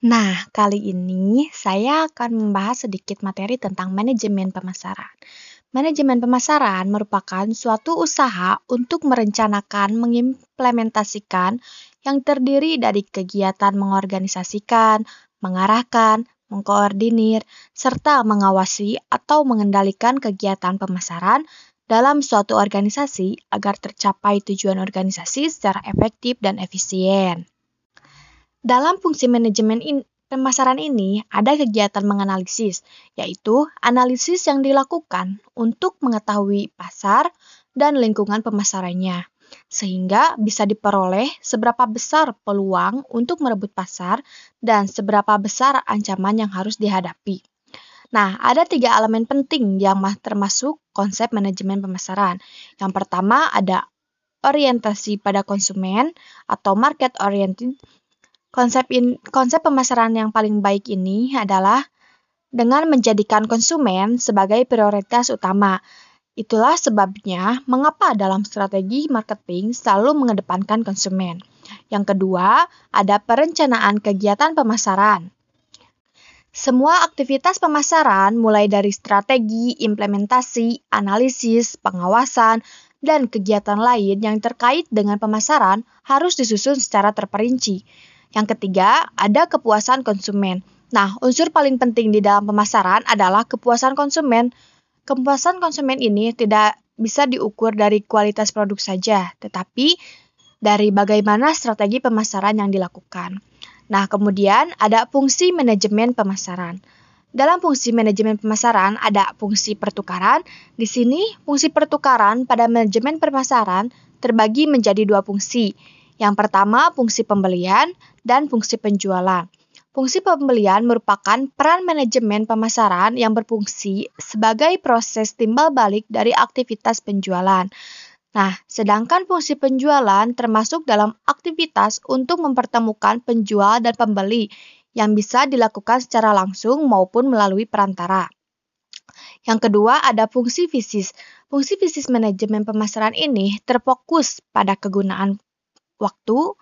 Nah, kali ini saya akan membahas sedikit materi tentang manajemen pemasaran. Manajemen pemasaran merupakan suatu usaha untuk merencanakan, mengimplementasikan yang terdiri dari kegiatan mengorganisasikan, mengarahkan, mengkoordinir, serta mengawasi atau mengendalikan kegiatan pemasaran dalam suatu organisasi agar tercapai tujuan organisasi secara efektif dan efisien. Dalam fungsi manajemen in, pemasaran ini ada kegiatan menganalisis, yaitu analisis yang dilakukan untuk mengetahui pasar dan lingkungan pemasarannya, sehingga bisa diperoleh seberapa besar peluang untuk merebut pasar dan seberapa besar ancaman yang harus dihadapi. Nah, ada tiga elemen penting yang termasuk konsep manajemen pemasaran. Yang pertama ada orientasi pada konsumen atau market oriented Konsep in, konsep pemasaran yang paling baik ini adalah dengan menjadikan konsumen sebagai prioritas utama. Itulah sebabnya mengapa dalam strategi marketing selalu mengedepankan konsumen. Yang kedua, ada perencanaan kegiatan pemasaran. Semua aktivitas pemasaran mulai dari strategi, implementasi, analisis, pengawasan, dan kegiatan lain yang terkait dengan pemasaran harus disusun secara terperinci. Yang ketiga, ada kepuasan konsumen. Nah, unsur paling penting di dalam pemasaran adalah kepuasan konsumen. Kepuasan konsumen ini tidak bisa diukur dari kualitas produk saja, tetapi dari bagaimana strategi pemasaran yang dilakukan. Nah, kemudian ada fungsi manajemen pemasaran. Dalam fungsi manajemen pemasaran ada fungsi pertukaran. Di sini, fungsi pertukaran pada manajemen pemasaran terbagi menjadi dua fungsi. Yang pertama, fungsi pembelian dan fungsi penjualan. Fungsi pembelian merupakan peran manajemen pemasaran yang berfungsi sebagai proses timbal balik dari aktivitas penjualan. Nah, sedangkan fungsi penjualan termasuk dalam aktivitas untuk mempertemukan penjual dan pembeli yang bisa dilakukan secara langsung maupun melalui perantara. Yang kedua ada fungsi fisis. Fungsi fisis manajemen pemasaran ini terfokus pada kegunaan waktu,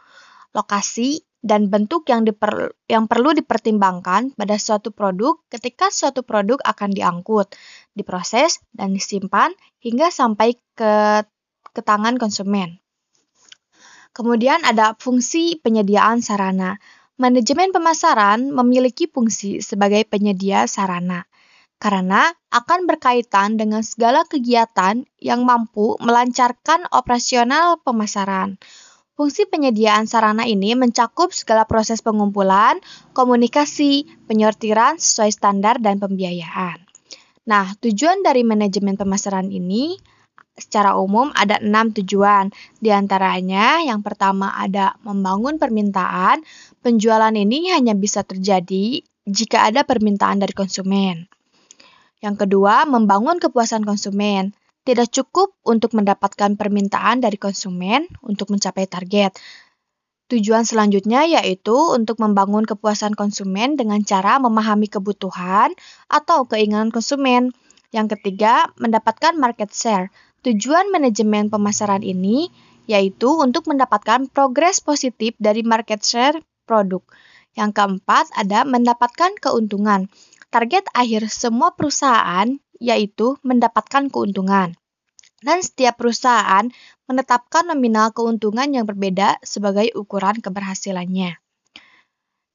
lokasi, dan bentuk yang, diper, yang perlu dipertimbangkan pada suatu produk ketika suatu produk akan diangkut, diproses, dan disimpan hingga sampai ke, ke tangan konsumen. Kemudian ada fungsi penyediaan sarana. Manajemen pemasaran memiliki fungsi sebagai penyedia sarana karena akan berkaitan dengan segala kegiatan yang mampu melancarkan operasional pemasaran Fungsi penyediaan sarana ini mencakup segala proses pengumpulan, komunikasi, penyortiran sesuai standar, dan pembiayaan. Nah, tujuan dari manajemen pemasaran ini secara umum ada enam tujuan. Di antaranya, yang pertama ada membangun permintaan. Penjualan ini hanya bisa terjadi jika ada permintaan dari konsumen. Yang kedua, membangun kepuasan konsumen tidak cukup untuk mendapatkan permintaan dari konsumen untuk mencapai target. Tujuan selanjutnya yaitu untuk membangun kepuasan konsumen dengan cara memahami kebutuhan atau keinginan konsumen. Yang ketiga, mendapatkan market share. Tujuan manajemen pemasaran ini yaitu untuk mendapatkan progres positif dari market share produk. Yang keempat, ada mendapatkan keuntungan. Target akhir semua perusahaan yaitu mendapatkan keuntungan. Dan setiap perusahaan menetapkan nominal keuntungan yang berbeda sebagai ukuran keberhasilannya.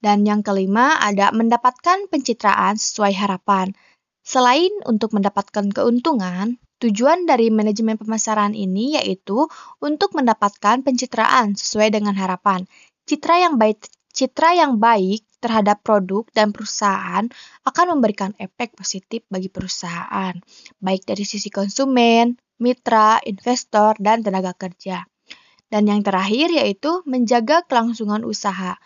Dan yang kelima ada mendapatkan pencitraan sesuai harapan. Selain untuk mendapatkan keuntungan, tujuan dari manajemen pemasaran ini yaitu untuk mendapatkan pencitraan sesuai dengan harapan. Citra yang baik citra yang baik terhadap produk dan perusahaan akan memberikan efek positif bagi perusahaan, baik dari sisi konsumen, mitra, investor, dan tenaga kerja. Dan yang terakhir yaitu menjaga kelangsungan usaha.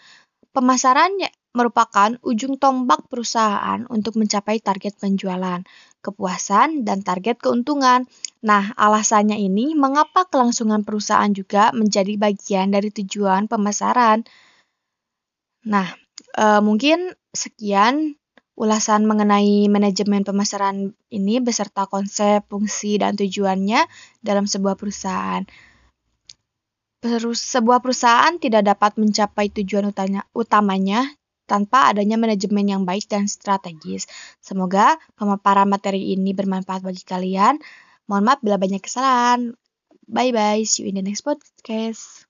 Pemasaran merupakan ujung tombak perusahaan untuk mencapai target penjualan, kepuasan, dan target keuntungan. Nah, alasannya ini mengapa kelangsungan perusahaan juga menjadi bagian dari tujuan pemasaran. Nah, e, mungkin sekian ulasan mengenai manajemen pemasaran ini beserta konsep, fungsi, dan tujuannya dalam sebuah perusahaan. Perus sebuah perusahaan tidak dapat mencapai tujuan utamanya tanpa adanya manajemen yang baik dan strategis. Semoga pemaparan materi ini bermanfaat bagi kalian. Mohon maaf bila banyak kesalahan. Bye bye, see you in the next podcast.